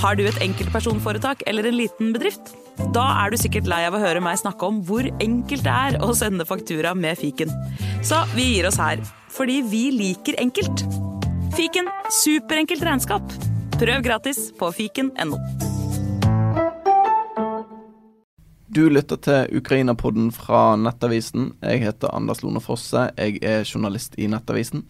Har du et enkeltpersonforetak eller en liten bedrift? Da er du sikkert lei av å høre meg snakke om hvor enkelt det er å sende faktura med fiken. Så vi gir oss her, fordi vi liker enkelt. Fiken superenkelt regnskap. Prøv gratis på fiken.no. Du lytter til Ukraina-podden fra Nettavisen. Jeg heter Anders Lone Fosse. Jeg er journalist i Nettavisen.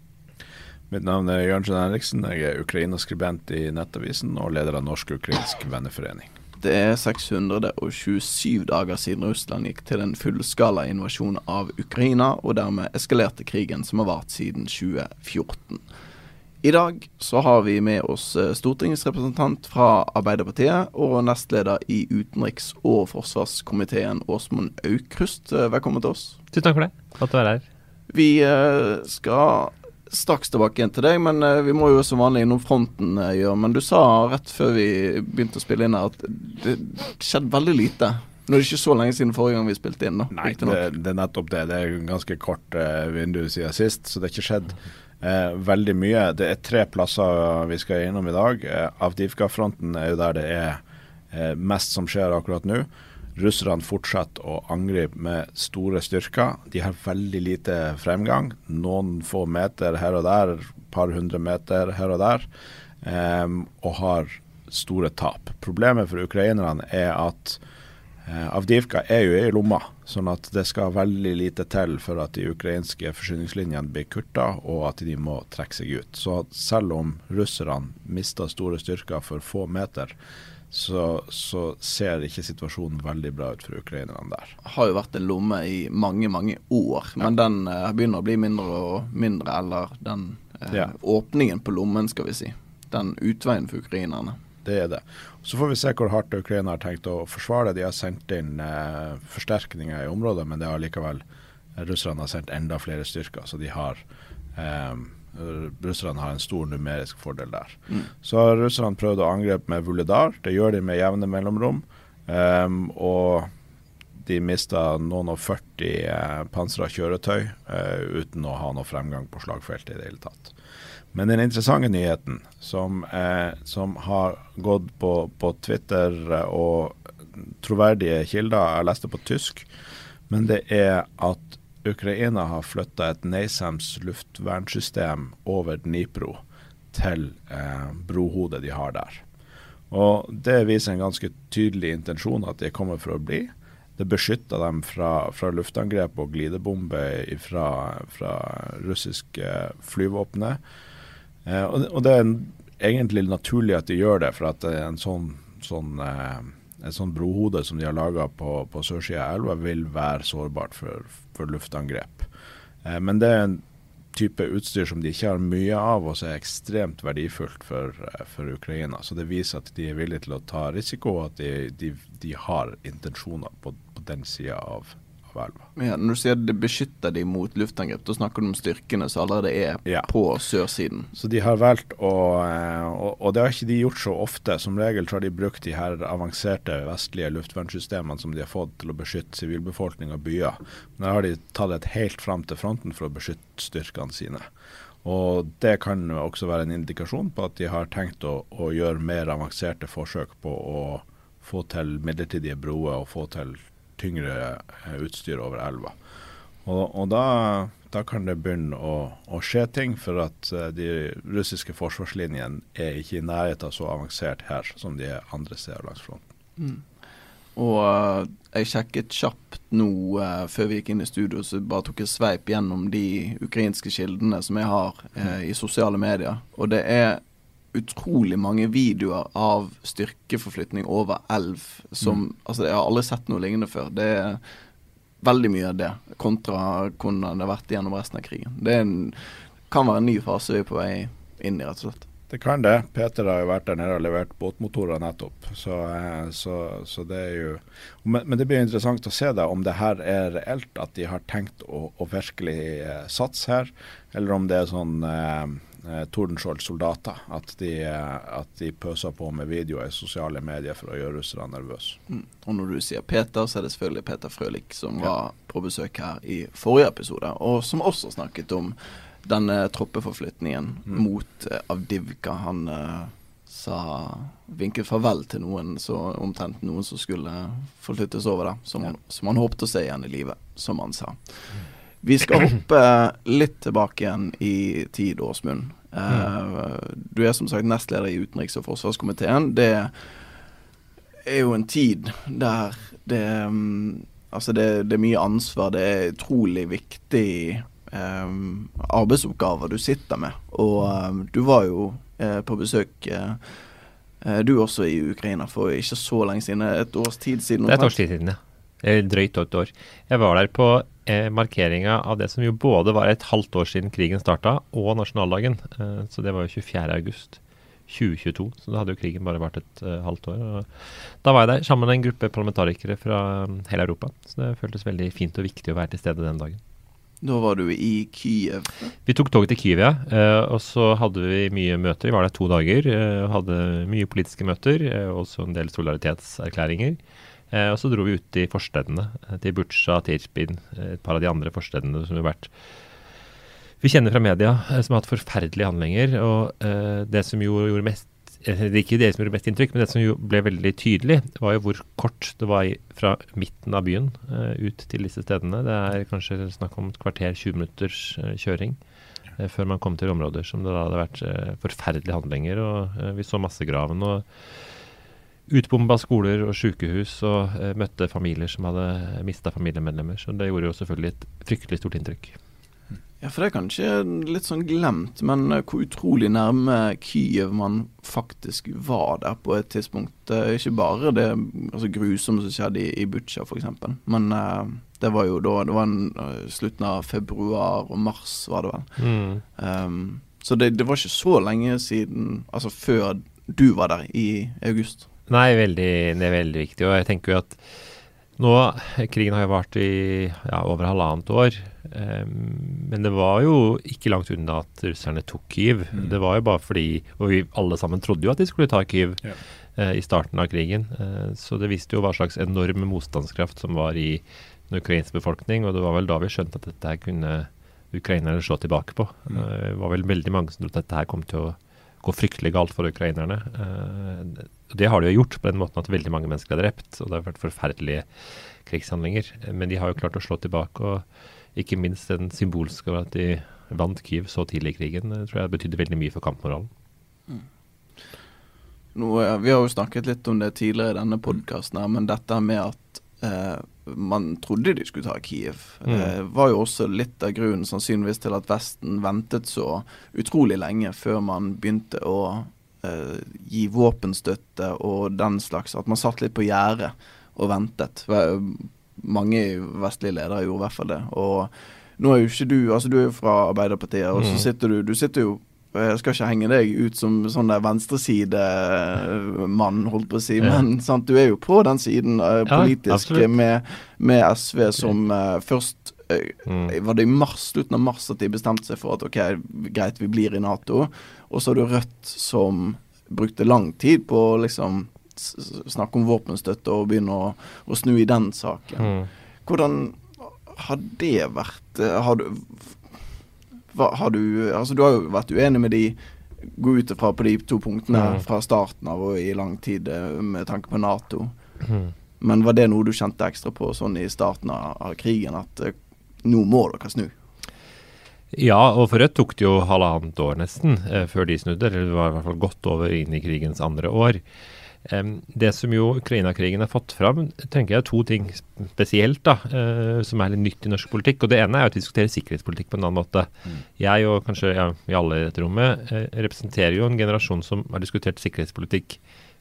Mitt navn er Jørnsen Henriksen. Jeg er Ukraina-skribent i Nettavisen og leder av Norsk-ukrainsk venneforening. Det er 627 dager siden Russland gikk til den fullskala invasjonen av Ukraina, og dermed eskalerte krigen som har vart siden 2014. I dag så har vi med oss eh, stortingsrepresentant fra Arbeiderpartiet og nestleder i utenriks- og forsvarskomiteen Åsmund Aukrust. Eh, velkommen til oss. Tusen takk for det. Godt å være her. Vi eh, skal straks tilbake igjen til deg, men uh, vi må jo som vanlig innom fronten gjøre. Men du sa rett før vi begynte å spille inn her at det skjedde veldig lite. Nå er det ikke så lenge siden forrige gang vi spilte inn. da. Nei, det, det, er nettopp det. Det er ganske kort uh, vindu siden sist, så det har ikke skjedd uh, veldig mye. Det er tre plasser vi skal innom i dag. Uh, Avdivka-fronten er jo der det er mest som skjer akkurat nå. Russerne fortsetter å angripe med store styrker. De har veldig lite fremgang. Noen få meter her og der, et par hundre meter her og der, um, og har store tap. Problemet for ukrainerne er at uh, Avdivka er jo i lomma, sånn at det skal veldig lite til for at de ukrainske forsyningslinjene blir kutta, og at de må trekke seg ut. Så selv om russerne mister store styrker for få meter, så, så, ser ikke situasjonen veldig bra ut for ukrainerne der. Har jo vært en lomme i mange, mange år, ja. men den uh, begynner å bli mindre og mindre. Eller den uh, ja. åpningen på lommen, skal vi si. Den utveien for ukrainerne. Det er det. Så får vi se hvor hardt Ukraina har tenkt å forsvare. De har sendt inn uh, forsterkninger i området, men det har likevel russerne har sendt enda flere styrker, så de har um, russerne har en stor numerisk fordel der. Mm. Så har russerne prøvd å angripe med Vuledar. Det gjør de med jevne mellomrom. Um, og de mista noen og 40 eh, pansra kjøretøy eh, uten å ha noe fremgang på slagfeltet i det hele tatt. Men den interessante nyheten som, eh, som har gått på, på, Twitter og troverdige kilder, jeg leste på tysk, men det er at Ukraina har flytta et NASAMS luftvernsystem over Dnipro til eh, brohodet de har der. Og Det viser en ganske tydelig intensjon at de kommer for å bli. Det beskytter dem fra, fra luftangrep og glidebomber fra, fra russiske flyvåpenet. Eh, og, og, det er egentlig naturlig at de gjør det, for at en sånn, sånn eh, et sånt brohode som de har laga på, på sørsida av elva, vil være sårbart for, for luftangrep. Eh, men det er en type utstyr som de ikke har mye av, og som er ekstremt verdifullt for, eh, for, Ukraina. Så det viser at de er villige til å ta risiko, og at de, de, de har intensjoner på, på den sida av, av elva. Ja, når du sier det beskytter de mot luftangrep, da snakker du om styrkene som allerede er ja. på sørsiden? Så de har valgt å eh, og, og, det har ikke de gjort så ofte. Som regel så har de brukt de her avanserte vestlige luftvernsystemene som de har fått til å beskytte sivilbefolkning og byer. Men da har de tatt det helt fram til fronten for å beskytte styrkene sine. Og Det kan også være en indikasjon på at de har tenkt å, å gjøre mer avanserte forsøk på å få til midlertidige broer og få til tyngre eh, utstyr over elva. Og, og da, da, kan det begynne å, å, skje ting, for at uh, de russiske forsvarslinjene er ikke i nærheten av så avansert her som de er andre steder langs fronten. Mm. Og uh, jeg sjekket kjapt nå uh, før vi gikk inn i studio, så bare tok jeg sveip gjennom de ukrainske kildene som jeg har uh, i sosiale medier. Og det er utrolig mange videoer av styrkeforflytning over elv som mm. Altså, jeg har aldri sett noe lignende før. Det er veldig mye av det, kontra hvordan det har vært gjennom resten av krigen. Det en, kan være en ny fase vi er på vei inn i, rett og slett. Det kan det. Peter har jo vært der nede og levert båtmotorer nettopp. Så, eh, så, så, det er jo men, men, det blir interessant å se da om det her er reelt, at de har tenkt å, å virkelig eh, satse her, eller om det er sånn eh, eh, Tordenskjold-soldater. At, eh, at de pøser på med videoer i sosiale medier for å gjøre russerne nervøse. Mm. Og når du sier Peter, så er det selvfølgelig Peter Frølich som ja. var på besøk her i forrige episode, og som også snakket om denne troppeforflytningen mm. mot eh, Avdivka. Han eh, sa vinket farvel til noen, så omtrent noen som skulle forflyttes over, da. Som, han, som han håpte å se igjen i livet, som han sa. Vi skal hoppe litt tilbake igjen i tid, Åsmund. Uh, du er som sagt nestleder i utenriks- og forsvarskomiteen. Det er jo en tid der det um, Altså, det, det, er mye ansvar. Det er utrolig viktig um, arbeidsoppgaver du sitter med. Og um, du var jo uh, på besøk uh, du også i Ukraina for ikke så lenge siden. Et års tid siden. Det er et års tid siden, ja. Drøyt et år. Jeg var der på eh, markeringa av det som jo både var et halvt år siden krigen starta, og nasjonaldagen. Eh, så det var jo 24. august. 2022, så da hadde jo krigen bare vært et uh, halvt år. Og da var jeg der sammen med en gruppe parlamentarikere fra um, hele Europa. Så det føltes veldig fint og viktig å være til stede den dagen. Da var du i Kyiv? Vi tok toget til Kyiv, ja. Uh, og så hadde vi mye møter. Vi var der to dager. Uh, hadde mye politiske møter, også en del solidaritetserklæringer. Og så dro vi ut i forstedene, til Butsja, Tirpin, et par av de andre forstedene som har vært vi kjenner fra media eh, som har hatt forferdelige handlinger. Og uh, det som jo gjorde mest det ikke det som gjorde mest inntrykk, men det som jo ble veldig tydelig, var jo hvor kort det var fra midten av byen uh, ut til disse stedene. Det er kanskje snakk om et kvarter, 20 minutters uh, kjøring før man kom til områder som det da hadde vært forferdelige handlinger. og Vi så massegraven og utbomba skoler og sykehus og møtte familier som hadde mista familiemedlemmer. Så det gjorde jo selvfølgelig et fryktelig stort inntrykk. Ja, for det er kanskje litt sånn glemt, men eh, hvor utrolig nærme Kyiv man faktisk var der på et tidspunkt. Er ikke bare det altså, grusomme som skjedde i, i Butsja f.eks., men eh, det var jo da Det var en, slutten av februar og mars, var det vel. Mm. Um, så det, det, var ikke så lenge siden, altså før du var der i august. Nei, veldig, det er veldig viktig. Og jeg tenker jo at nå, Krigen har jo vart i ja, over halvannet år. Um, men det var jo ikke langt unna at russerne tok Kyiv. Mm. Det var jo bare fordi Og vi alle sammen trodde jo at de skulle ta Kyiv ja. uh, i starten av krigen. Uh, så det viste jo hva slags enorm motstandskraft som var i den ukrainske befolkning. Og det var vel da vi skjønte at dette her kunne ukrainerne slå tilbake på. Mm. Uh, det var vel veldig mange som trodde at dette her kom til å gå fryktelig galt for ukrainerne. Det har de jo gjort på den måten at veldig mange mennesker er drept, og det har vært forferdelige krigshandlinger. Men de har jo klart å slå tilbake, og ikke minst den symbolske at de vant Kyiv så tidlig i krigen, tror jeg betydde veldig mye for kampmoralen. Mm. Nå, eh, vi har jo snakket litt om det tidligere i denne podkasten, men dette med at eh, man trodde de skulle ta Kiev, mm. eh, var jo også litt av grunnen sannsynligvis til at Vesten ventet så utrolig lenge før man begynte å gi våpenstøtte og den slags. At man satt litt på gjerdet og ventet. Mange vestlige ledere gjorde i hvert fall det. Og nå er jo ikke du Altså, du er jo fra Arbeiderpartiet, og så mm. sitter du Du sitter jo jeg skal ikke henge deg ut som sånn der venstresidemann, holdt på å si, men sant, du er jo på den siden uh, politisk ja, med, med, SV som uh, først uh. Var det i mars, slutten av mars at de bestemte seg for at ok, greit, vi blir i Nato. Og så har du Rødt som brukte lang tid på å liksom snakke om våpenstøtte og begynne å, å snu i den saken. Mm. Hvordan har det vært eh, Har du, hva, har du Altså, du har jo vært uenig med de gå ut ifra på de to punktene mm. fra starten av og i lang tid eh, med tanke på Nato. Mm. Men var det noe du kjente ekstra på sånn i starten av, krigen, at uh, nå må dere snu? Ja, og for Rødt tok det jo halvannet år nesten eh, før de snudde. Eller det var i hvert fall godt over inn i krigens andre år. Eh, det som jo Ukraina-krigen har fått fram, tenker jeg er to ting spesielt da, eh, som er litt nytt i norsk politikk. og Det ene er at vi diskuterer sikkerhetspolitikk på en annen måte. Mm. Jeg og kanskje ja, vi alle i dette rommet uh, representerer jo en generasjon som har diskutert sikkerhetspolitikk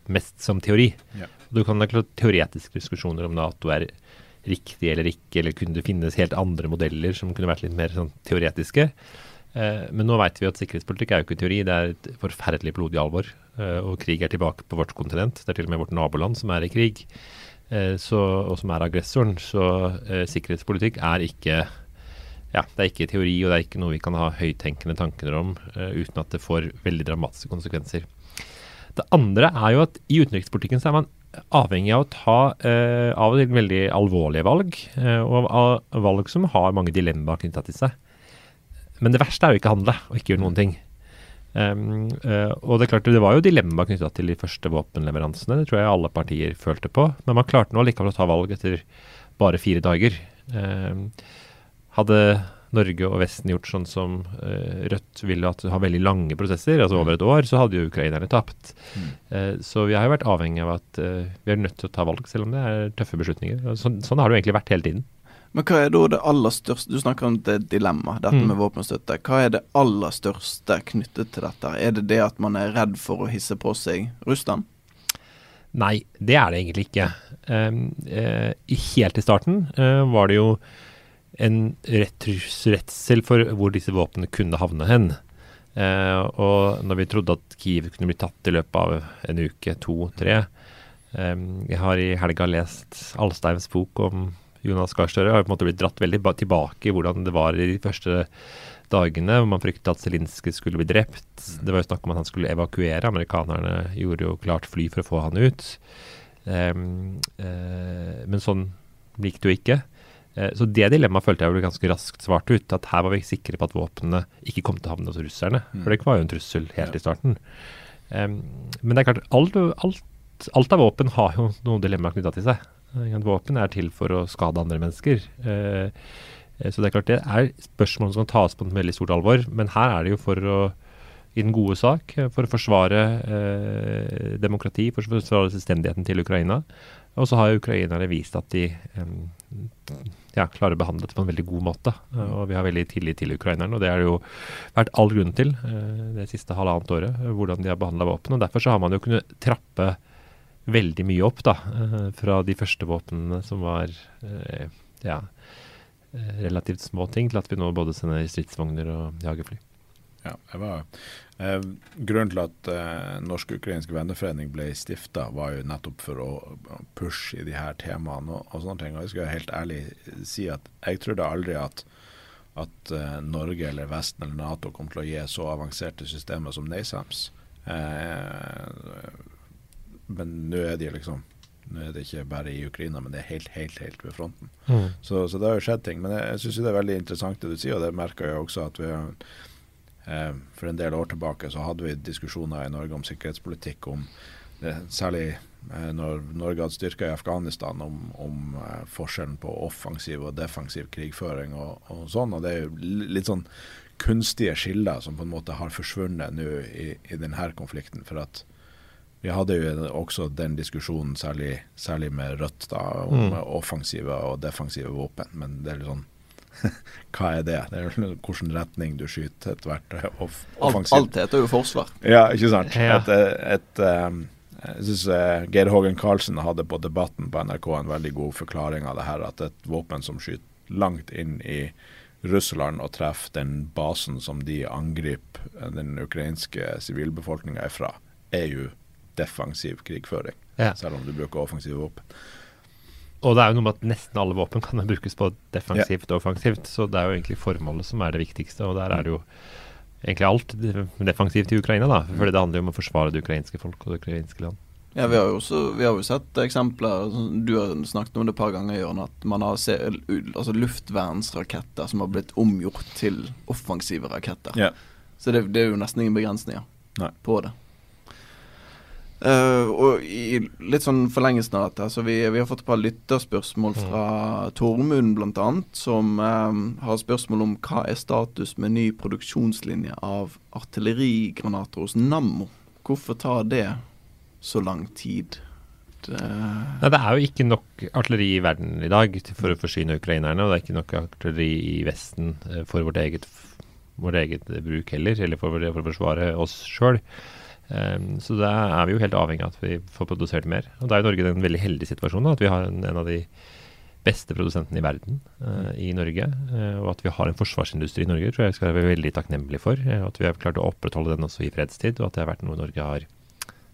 mest som teori. Ja. Du kan ha teoretiske diskusjoner om Nato er riktig eller ikke, eller kunne det finnes helt andre modeller som kunne vært litt mer sånn teoretiske. Eh, men nå vet vi at sikkerhetspolitikk er jo ikke teori, det er et forferdelig blodig alvor. Eh, og krig er tilbake på vårt kontinent. Det er til og med vårt naboland som er i krig, eh, så, og som er aggressoren. Så eh, sikkerhetspolitikk er ikke ja, det er ikke teori, og det er ikke noe vi kan ha høytenkende tanker om uh, uten at det får veldig dramatiske konsekvenser. Det andre er jo at i utenrikspolitikken så er man avhengig av å ta eh, av og til veldig alvorlige valg, eh, og valg som har mange dilemmaer knytta til seg. Men det verste er jo ikke å handle og ikke gjøre noen ting. Um, uh, og det er klart, det var jo dilemma knytta til de første våpenleveransene. Det tror jeg alle partier følte på. Men man klarte nå likevel å ta valg etter bare fire dager. Um, hadde Norge og Vesten gjort sånn som uh, Rødt ville at ha veldig lange prosesser, altså over et år, så hadde jo ukrainerne tapt. Mm. Uh, så vi har jo vært avhengig av at vi er nødt til å ta valg, selv om det er tøffe beslutninger. Så, sånn har det jo egentlig vært hele tiden. Men hva er da det aller største Du snakker om det dilemmaet, dette mm. med våpenstøtte. Hva er det aller største knyttet til dette? Er det det at man er redd for å hisse på seg Russland? Nei, det er det egentlig ikke. Uh, helt i starten var det jo en redsel for hvor disse våpnene kunne havne hen. Eh, og når vi trodde at Kiev kunne bli tatt i løpet av en uke, to, tre eh, Jeg har i helga lest Alstheims bok om Jonas Gahr Støre har på en måte blitt dratt veldig tilbake i hvordan det var i de første dagene. hvor Man fryktet at Zelinskyj skulle bli drept. Det var jo snakk om at han skulle evakuere. Amerikanerne gjorde jo klart fly for å få han ut. Eh, uh, men sånn gikk det jo ikke. Uh, så det dilemmaet følte jeg ble ganske raskt svart ut. At her var vi sikre på at våpnene ikke kom til å havne hos russerne. Mm. For det var jo en trussel helt ja. i starten. Um, men det er klart, alt, alt, alt av våpen har jo noen dilemmaer knytta til seg. Våpen er til for å skade andre mennesker. Eh, eh, så det er klart det er spørsmål som kan tas på et veldig stort alvor. Men her er det jo for å i den gode sak, eh, for å forsvare uh, demokrati, for å forsvare selvstendigheten til Ukraina. Og så har ukrainerne vist at de eh, ja, klarer å behandle det på en veldig god måte. Og vi har veldig tillit til ukrainerne, og det har det jo vært all grunn til eh, det siste halvannet året, hvordan de har behandla. Og derfor så har man jo kunnet trappe veldig mye opp da, eh, fra de første våpnene som var eh, ja, eh, relativt små ting, til at vi nå både sender stridsvogner og jagerfly. Ja, jeg var, eh, Grunnen til at eh, Norsk-ukrainsk venneforening ble stifta, var jo nettopp for å pushe i de her temaene og, og sånne ting. Og jeg skal helt ærlig si at jeg trodde aldri at, at eh, Norge eller Vesten eller Nato kom til å gi så avanserte systemer som NASAMS. Eh, men nå er de liksom Nå er det ikke bare i Ukraina, men det er helt, helt, helt ved fronten. Mm. Så, så, det har jo skjedd ting. Men jeg, jeg syns det er veldig interessant det du sier, og det merker jeg også at vi har For en del år tilbake så hadde vi diskusjoner i Norge om sikkerhetspolitikk, om det, særlig eh, når Norge hadde styrker i Afghanistan, om, om eh, forskjellen på offensiv og defensiv krigføring og, og, sånn. Og det er jo litt sånn kunstige skiller som på en måte har forsvunnet nå i, i denne konflikten. for at vi hadde jo også den diskusjonen, særlig, særlig med Rødt, da, om mm. offensive og defensive våpen. Men det er litt sånn Hva er det? Det er hvilken retning du skyter ethvert eh, off offensivt. Alt, alt heter jo forsvar. Ja, ikke sant. Ja. Et, et, um, jeg syns uh, Geir Hågen Karlsen hadde på Debatten på NRK en veldig god forklaring av det her. At et våpen som skyter langt inn i Russland og treffer den basen som de angriper den ukrainske sivilbefolkninga ifra, er jo defensiv krigføring, ja. selv om du bruker offensive våpen. Og det er jo noe med at nesten alle våpen kan brukes på defensivt og offensivt, så det er jo egentlig formålet som er det viktigste. Og der er det jo egentlig alt defensivt i Ukraina, da. For det handler jo om å forsvare det ukrainske folk og det ukrainske land. Ja, vi har jo, også, vi har jo sett eksempler, du har snakket om det et par ganger, Jørn, at man har se, altså luftvernsraketter som har blitt omgjort til offensive raketter. Ja. Så det, det, er jo nesten ingen begrensninger Nei. på det. Uh, og i litt sånn forlengelsen av dette, så vi, vi har fått et par lytterspørsmål mm. fra mm. Tormund bl.a., som um, har spørsmål om hva er status med ny produksjonslinje av artillerigranater hos Nammo. Hvorfor tar det så lang tid? Det Nei, det er jo ikke nok artilleri i verden i dag for å forsyne ukrainerne, og det er ikke nok artilleri i Vesten eh, for vårt eget, vårt eget bruk heller, eller for, for å forsvare oss sjøl. Um, så da er vi jo helt avhengig av at vi får produsert mer. Og da er Norge en veldig heldig situasjon, at vi har en, en, av de beste produsentene i verden uh, i Norge. Uh, og at vi har en forsvarsindustri i Norge, tror jeg skal være veldig takknemlig for. Uh, at vi har klart å opprettholde den også i fredstid, og at det har vært noe Norge har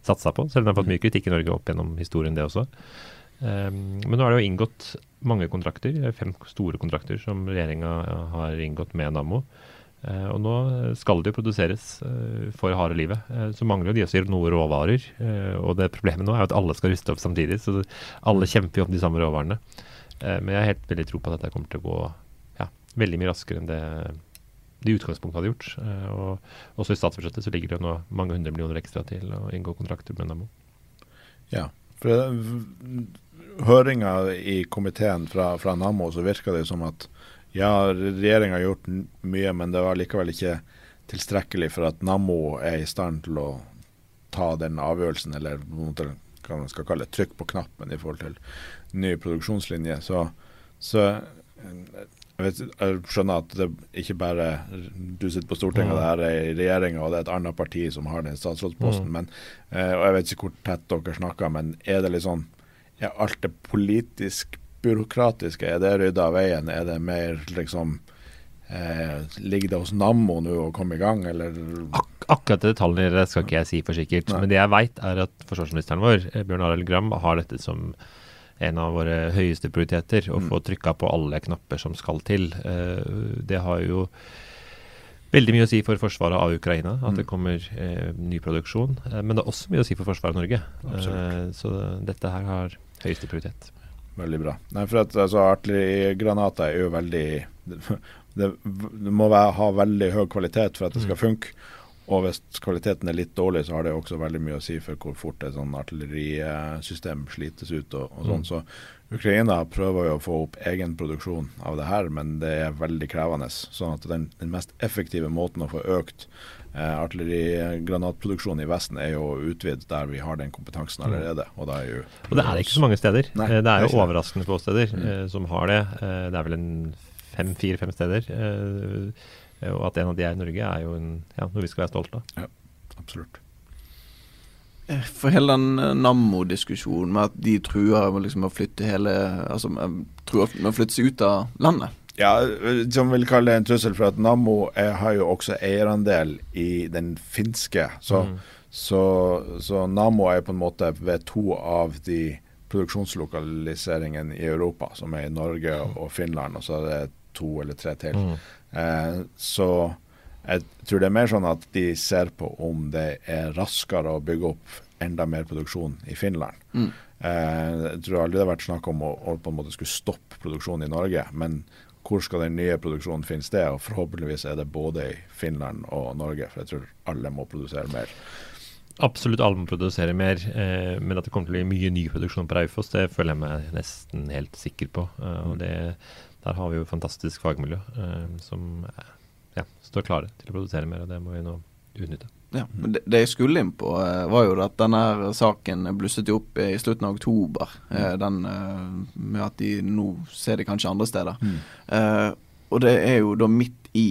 satsa på. Selv om det har fått mye kritikk i Norge opp gjennom historien, det også. Um, men nå er det jo inngått mange kontrakter, fem store kontrakter som regjeringa har inngått med Nammo. Uh, og nå skal det jo produseres uh, for harde livet. Uh, så mangler jo de også noen råvarer. og det problemet nå er jo at alle skal ruste opp samtidig, så alle kjemper jo om de samme råvarene. men jeg har helt veldig tro på at dette kommer til å gå ja, veldig mye raskere enn det de i utgangspunktet hadde gjort. Eh, og også i statsbudsjettet så ligger det jo nå mange hundre millioner ekstra til å inngå kontrakter med Nammo. Ja, for høringa i komiteen fra, fra Nammo så virka det som at ja, regjeringa har gjort mye, men det var likevel ikke tilstrekkelig for at Nammo er i stand til å ta den avgjørelsen, eller hva man skal kalle trykk på knappen i forhold til ny produksjonslinje. Så, så jeg, vet, jeg, skjønner at det ikke bare du sitter på Stortinget, mm. det er i regjeringa og det er et annet parti som har den statsrådsposten. Mm. Men, eh, og Jeg vet ikke hvor tett dere snakker, men er det litt sånn er alt det politisk byråkratiske, er det rydda av veien? Er det mer liksom eh, Ligger det hos Nammo nå å komme i gang, eller? Ak akkurat det detaljene skal ikke jeg si for sikkert. Nei. Men det jeg veit, er at forsvarsministeren vår, eh, Bjørn Arild Gram, har dette som en av våre høyeste prioriteter. Å mm. få trykka på alle knapper som skal til. Eh, det har jo veldig mye å si for forsvaret av Ukraina at mm. det kommer eh, ny produksjon. Eh, men det er også mye å si for forsvaret av Norge. Eh, så dette her har høyeste prioritet. Veldig bra. Nei, for at altså, Artillerigranater er jo veldig det, det, må være, ha veldig høy kvalitet for at det skal mm. funke. Og hvis kvaliteten er litt dårlig, så har det også veldig mye å si for hvor fort et sånn artillerisystem slites ut. og, og sånn. Mm. Så Ukraina prøver jo å få opp egen produksjon av det her, men det er veldig krevende. sånn at den, den mest effektive måten å få økt eh, artillerigranatproduksjon i Vesten er jo utvidet der vi har den kompetansen mm. allerede. Og, er jo, og det er ikke så mange steder. Nei, eh, det er jo overraskende få steder mm. eh, som har det. Det er vel en fem-fire-fem steder. Eh, Eh, og at en av de er i Norge, er jo en, ja, noe vi skal være stolt av. Ja, absolutt. For hele den Nammo-diskusjonen med at de truer med liksom å flytte hele Altså truer med å flytte seg ut av landet. Ja, som vil kalle det en trussel, for at Nammo har jo også eierandel i den finske. Så, mm. så, så Nammo er på en måte ved to av de produksjonslokaliseringene i Europa, som er i Norge og Finland, og så er det to eller tre til. Mm. Eh, så jeg tror det er mer sånn at de ser på om det er raskere å bygge opp enda mer produksjon i Finland. Mm. Eh, jeg tror aldri det har vært snakk om å, å, på en måte skulle stoppe produksjonen i Norge. Men hvor skal den nye produksjonen finne sted? Og forhåpentligvis er det både i Finland og Norge, for jeg tror alle må produsere mer. Absolutt alle må produsere mer, eh, men at det kommer til å bli mye ny produksjon på Raufoss, det føler jeg meg nesten helt sikker på. Eh, og det, der har vi jo fantastisk fagmiljø eh, som ja, står klare til å produsere mer, og det må vi nå utnytte. Ja, men det, det jeg skulle inn på, eh, var jo at denne saken blusset opp i slutten av oktober. Eh, mm. Den eh, med at de nå ser det kanskje andre steder. Mm. Eh, og det er jo da midt i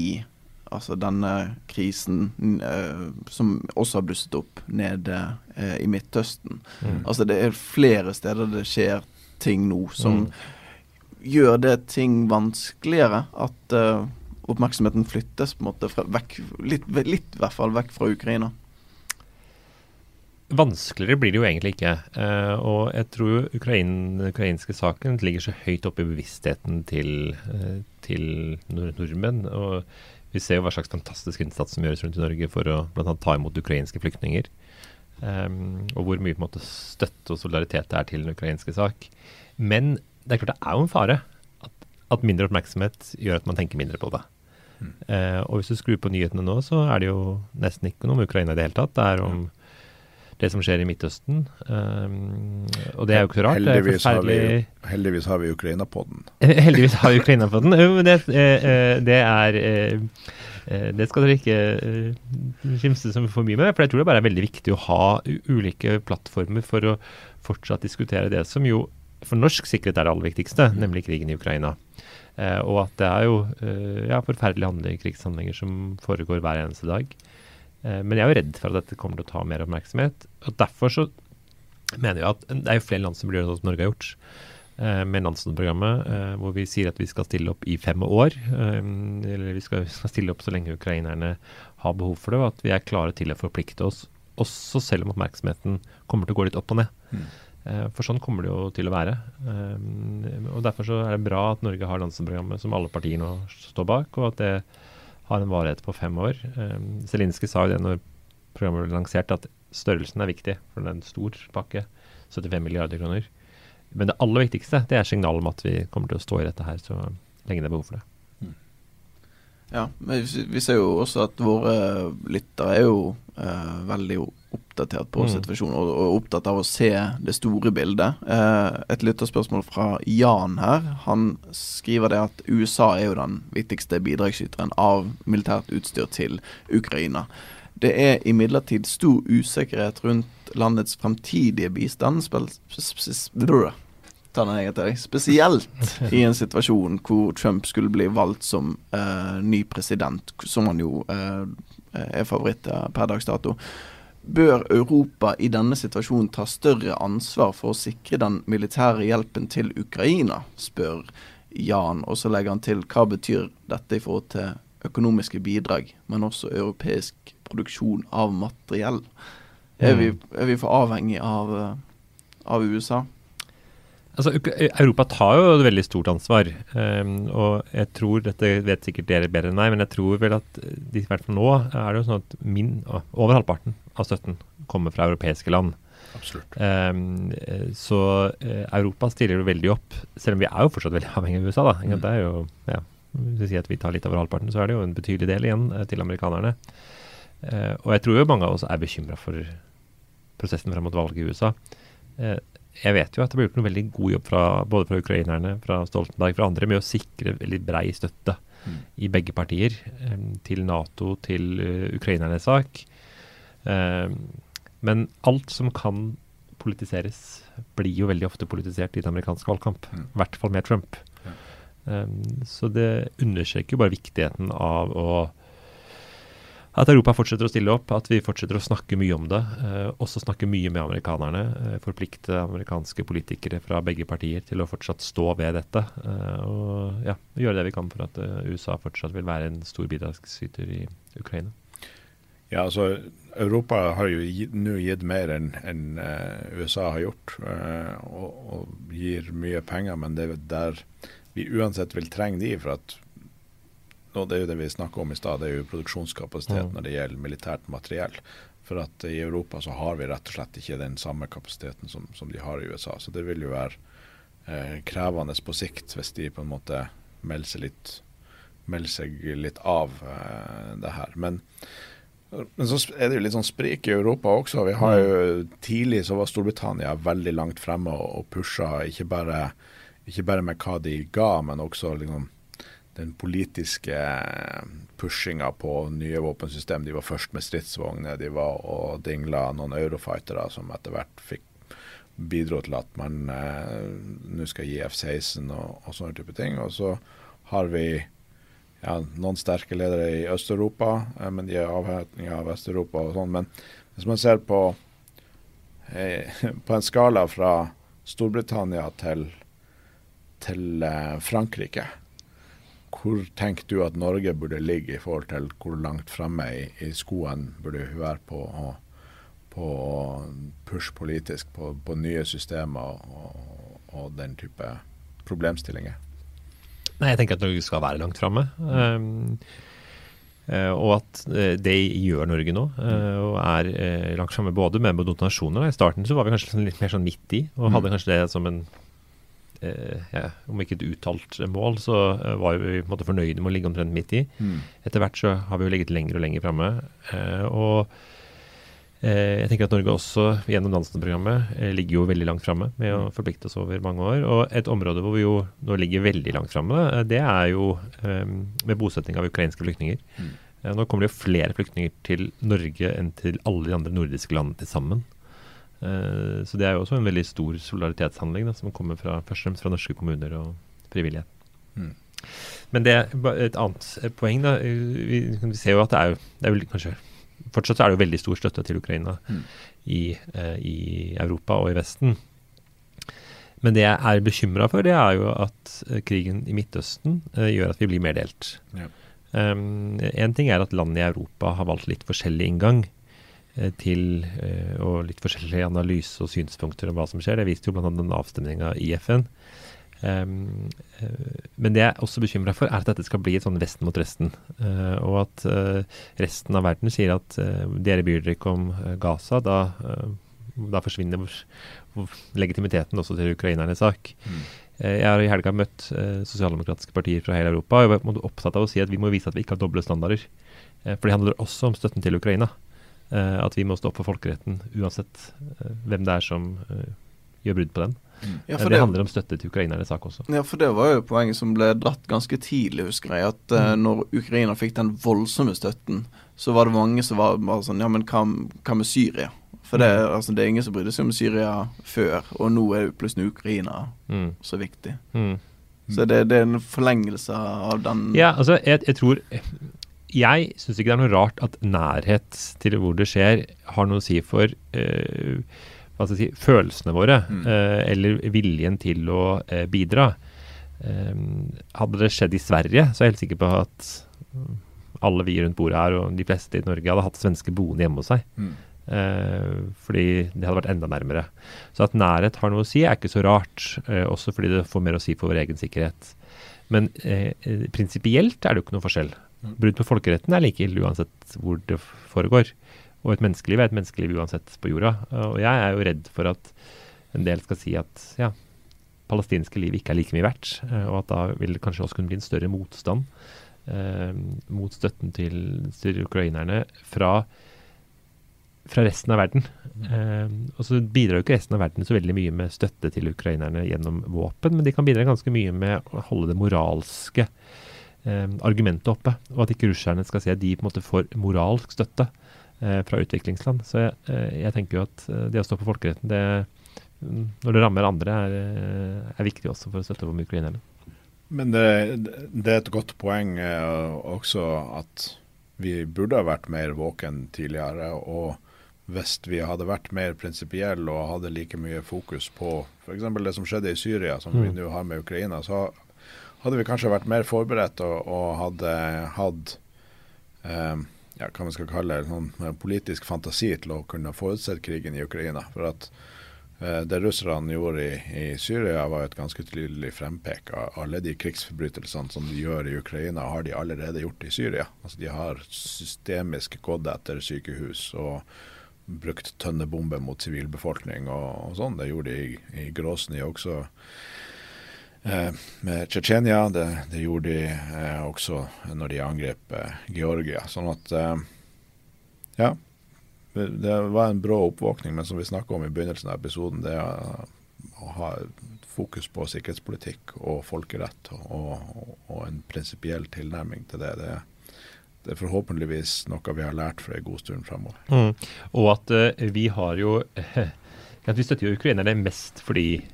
altså denne krisen eh, som også har blusset opp nede i Midtøsten. Mm. Altså det er flere steder det skjer ting nå som mm gjør det ting vanskeligere? At uh, oppmerksomheten flyttes på en måte fra, vekk, litt, litt i hvert fall vekk fra Ukraina? Vanskeligere blir det jo egentlig ikke. Uh, og jeg tror Ukrain, den ukrainske saken ligger så høyt oppe i bevisstheten til, uh, til nord nordmenn. og vi ser jo hva slags fantastisk innsats som gjøres rundt i Norge for å bl.a. ta imot ukrainske flyktninger. Um, og hvor mye på en måte, støtte og solidaritet det er til den ukrainske sak. Men det er klart det er jo en fare at, at mindre oppmerksomhet gjør at man tenker mindre på det. Mm. Eh, og hvis du skrur på nyhetene nå, så er det jo nesten ikke noe om Ukraina i det hele tatt. Det er om det som skjer i Midtøsten. Um, og det er jo ikke så rart. Heldigvis, har vi, heldigvis har vi Ukraina-podden. heldigvis har vi Ukraina-podden. det, eh, eh, det, er det skal dere ikke skimse så for mye med, for jeg tror det bare er veldig viktig å ha ulike plattformer for å fortsatt diskutere det som jo for norsk sikkerhet er det aller viktigste, nemlig krigen i Ukraina. Eh, og at det er jo eh, ja, forferdelige handlinger, krigshandlinger som foregår hver eneste dag. Eh, men jeg er jo redd for at dette kommer til å ta mer oppmerksomhet. og Derfor så mener jeg at det er jo flere land som blir gjort det som Norge har gjort. Eh, med Nansen-programmet, eh, hvor vi sier at vi skal stille opp i fem år. Eh, eller vi skal, stille opp så lenge ukrainerne har behov for det, og at vi er klare til å forplikte oss. Også selv om oppmerksomheten kommer til å gå litt opp og ned. Mm. Eh, for sånn kommer det jo til å være. Eh, og Derfor så er det bra at Norge har Nansen-programmet som alle partier nå står bak, og at det har en varighet på fem år. Eh, Zelinskyj sa jo det når programmet ble lansert, at størrelsen er viktig, for det er en stor pakke. 75 milliarder kroner. Men det aller viktigste det er signalet om at vi kommer til å stå i dette her så lenge det er behov for det. Ja, men vi ser jo også at våre lyttere er jo eh, veldig oppdatert på mm. situasjonen og, og, opptatt av å se det store bildet. Eh, et lytterspørsmål fra Jan her. Han skriver det at USA er jo den viktigste bidragsyteren av militært utstyr til Ukraina. Det er imidlertid stor usikkerhet rundt landets fremtidige bistand. Spesielt i en situasjon hvor Trump skulle bli valgt som eh, ny president, som han jo eh, er favoritt per dags dato. Bør Europa i denne situasjonen ta større ansvar for å sikre den militære hjelpen til Ukraina, spør Jan. Og så legger han til hva betyr dette i forhold til økonomiske bidrag, men også europeisk produksjon av materiell. Er, vi, mm. er vi for avhengig av, av USA? Altså, Europa tar jo et veldig stort ansvar. Um, og jeg tror, dette vet sikkert dere bedre enn meg, men jeg tror vel at i hvert fall nå er det jo sånn at min, over halvparten av støtten kommer fra europeiske land. Absolutt. Um, så uh, Europa stiller jo veldig opp, selv om vi er jo fortsatt veldig avhengig av USA. da. Mm. Det er jo, ja, Hvis vi sier at vi tar litt over halvparten, så er det jo en betydelig del igjen uh, til amerikanerne. Uh, og jeg tror jo mange av oss er bekymra for prosessen frem mot valget i USA. Uh, jeg vet jo at det ble gjort noe veldig god jobb fra, både fra ukrainerne, fra Stoltenberg, fra andre, med å sikre veldig brei støtte mm. i begge partier um, til Nato, til uh, ukrainernes sak. Um, men alt som kan politiseres, blir jo veldig ofte politisert i den amerikanske valgkamp. I mm. hvert fall med Trump. Ja. Um, så det understreker jo bare viktigheten av å at Europa fortsetter å stille opp, at vi fortsetter å snakke mye om det. Eh, også snakke mye med amerikanerne. Eh, forplikte amerikanske politikere fra begge partier til å fortsatt stå ved dette. Eh, og ja, gjøre det vi kan for at eh, USA fortsatt vil være en stor bidragsyter i Ukraina. Ja, altså Europa har jo nå gitt mer enn en, uh, USA har gjort, uh, og, og, gir mye penger. Men det er der vi uansett vil trenge de for at og det er jo det vi snakka om i stad, det er jo produksjonskapasitet når det gjelder militært materiell. For at i Europa så har vi rett og slett ikke den samme kapasiteten som, som de har i USA. Så det vil jo være eh, krevende på sikt hvis de på en måte melder seg litt, melder seg litt av eh, det her. Men, men, så er det jo litt sånn sprik i Europa også. Vi har jo Tidlig så var Storbritannia veldig langt fremme og, pusha ikke bare, ikke bare med hva de ga, men også liksom den politiske pushinga på nye våpensystem. De var først med stridsvogner, de var og dingla noen eurofightere som etter hvert fikk bidro til at man eh, nå skal gi F-16 og, og, sånne type ting. Og så har vi ja, noen sterke ledere i Øst-Europa, eh, men de er avhengig av Vest-Europa og sånn. Men hvis man ser på, eh, på en skala fra Storbritannia til, til eh, Frankrike, hvor tenker du at Norge burde ligge i forhold til hvor langt fremme i, i skoen burde hun være på å på push politisk på, på nye systemer og, og, den type problemstillinger? Nei, Jeg tenker at Norge skal være langt framme. Um, og at uh, det gjør Norge nå. Uh, og er langt framme både med donasjoner. I starten så var vi kanskje litt mer sånn midt i, og hadde mm. kanskje det som en Eh, ja, om ikke et uttalt mål, så eh, var vi på en måte fornøyde med å ligge omtrent midt i. Mm. Etter hvert så har vi jo ligget lenger og lenger framme. Eh, og jeg tenker at Norge også gjennom Nansen-programmet ligger jo veldig langt framme med å mm. forplikte oss over mange år. Og et område hvor vi jo nå ligger veldig langt framme, det er jo med bosetting av ukrainske flyktninger. Mm. Nå kommer det jo flere flyktninger til Norge enn til alle de andre nordiske landene til sammen. Eh, så det er jo også en veldig stor solidaritetshandling da, som kommer fra, først og fremst fra norske kommuner og frivillighet. Mm. Men det er et annet poeng. da, Vi, vi ser jo at det er, det er vel kanskje Fortsatt er det jo veldig stor støtte til Ukraina mm. i, eh, i, Europa og i Vesten. Men det jeg er bekymra for, det er jo at eh, krigen i Midtøsten eh, gjør at vi blir mer delt. Ja. Um, en ting er at land i Europa har valgt litt forskjellig inngang Eh, til eh, og litt forskjellig analyse og synspunkter om hva som skjer. Det viste jo bl.a. den avstemninga i FN. Um, men det jeg er også bekymra for, er at dette skal bli et sånn Vesten mot resten. Uh, og at uh, resten av verden sier at uh, dere bryr dere ikke om Gaza. Da, da forsvinner legitimiteten også til ukrainernes sak. Mm. eh, jeg har i helga møtt eh, sosialdemokratiske partier fra hele Europa og jeg er opptatt av å si at vi må vise at vi ikke har doble standarder. Eh, for det handler også om støtten til Ukraina. Eh, at vi må stå opp for folkeretten uansett eh, hvem det er som eh, gjør brudd på den. Ja, Eh, det, det, handler om støtte til ukrainernes sak også. ja, for det var jo poenget som ble dratt ganske tidlig, husker jeg. At uh, når Ukraina fikk den voldsomme støtten, så var det mange som var bare sånn Ja, men hva, hva med Syria? For det, altså, det er ingen som brydde seg om Syria før, og nå er jo plutselig Ukraina Mm. så viktig. Mm. Så det, det er en forlengelse av den Ja, altså, jeg, jeg tror Jeg syns ikke det er noe rart at nærhet til hvor det skjer, har noe å si for jeg si, følelsene våre, Mm. eh, eller viljen til å eh, bidra. Eh, hadde det skjedd i Sverige, så er jeg helt sikker på at mm, alle vi rundt bordet her, og de fleste i Norge, hadde hatt svenske boende hjemme hos seg. Mm. Eh, fordi det hadde vært enda nærmere. Så at nærhet har noe å si, er ikke så rart. eh, også fordi det får mer å si for vår egen sikkerhet. Men eh, prinsipielt er det jo ikke noe forskjell. Brudd på folkeretten er like ille uansett hvor det foregår. Og et menneskeliv er et menneskeliv uansett på jorda. Og jeg er jo redd for at en del skal si at ja, palestinske liv ikke er like mye verdt. eh, Og at da vil det kanskje også kunne bli en større motstand eh, mot støtten til, til ukrainerne fra fra resten av verden. Eh, og så bidrar jo ikke resten av verden så veldig mye med støtte til ukrainerne gjennom våpen, men de kan bidra ganske mye med å holde det moralske eh, argumentet oppe. Og at ikke russerne skal si at de på en måte får moralsk støtte fra utviklingsland. Så jeg, eh, jeg tenker jo at eh, det å stå på folkeretten, det, mm, når det rammer andre, er, eh, er viktig også for å støtte opp om ukrainerne. Men det, det er et godt poeng eh, også at vi burde ha vært mer våken tidligere. Og hvis vi hadde vært mer prinsipielle og hadde like mye fokus på f.eks. det som skjedde i Syria, som vi Mm. nå har med Ukraina, så hadde vi kanskje vært mer forberedt og, og hadde hatt eh, ja, hva vi skal kalle det, eh, politisk fantasi til å kunne forutse krigen i Ukraina. For at eh, det russerne gjorde i, i Syria, var et ganske tydelig frempek av alle de krigsforbrytelsene som de gjør i Ukraina, har de allerede gjort i Syria. Altså De har systemisk gått etter sykehus og brukt tønnebomber mot sivilbefolkning og, og sånn. Det gjorde de i, i Grosny også. Eh, med Tsjetsjenia. Det, det gjorde de eh, også når de angrep eh, Georgia. Sånn at Ja. Det, var en brå oppvåkning, men som vi snakka om i begynnelsen av episoden, det å ha fokus på sikkerhetspolitikk og folkerett og, og, og en prinsipiell tilnærming til det. det. Det er forhåpentligvis noe vi har lært for en god stund fremover. Mm. Og at uh, vi har jo at Vi støtter jo ukrainerne mest fordi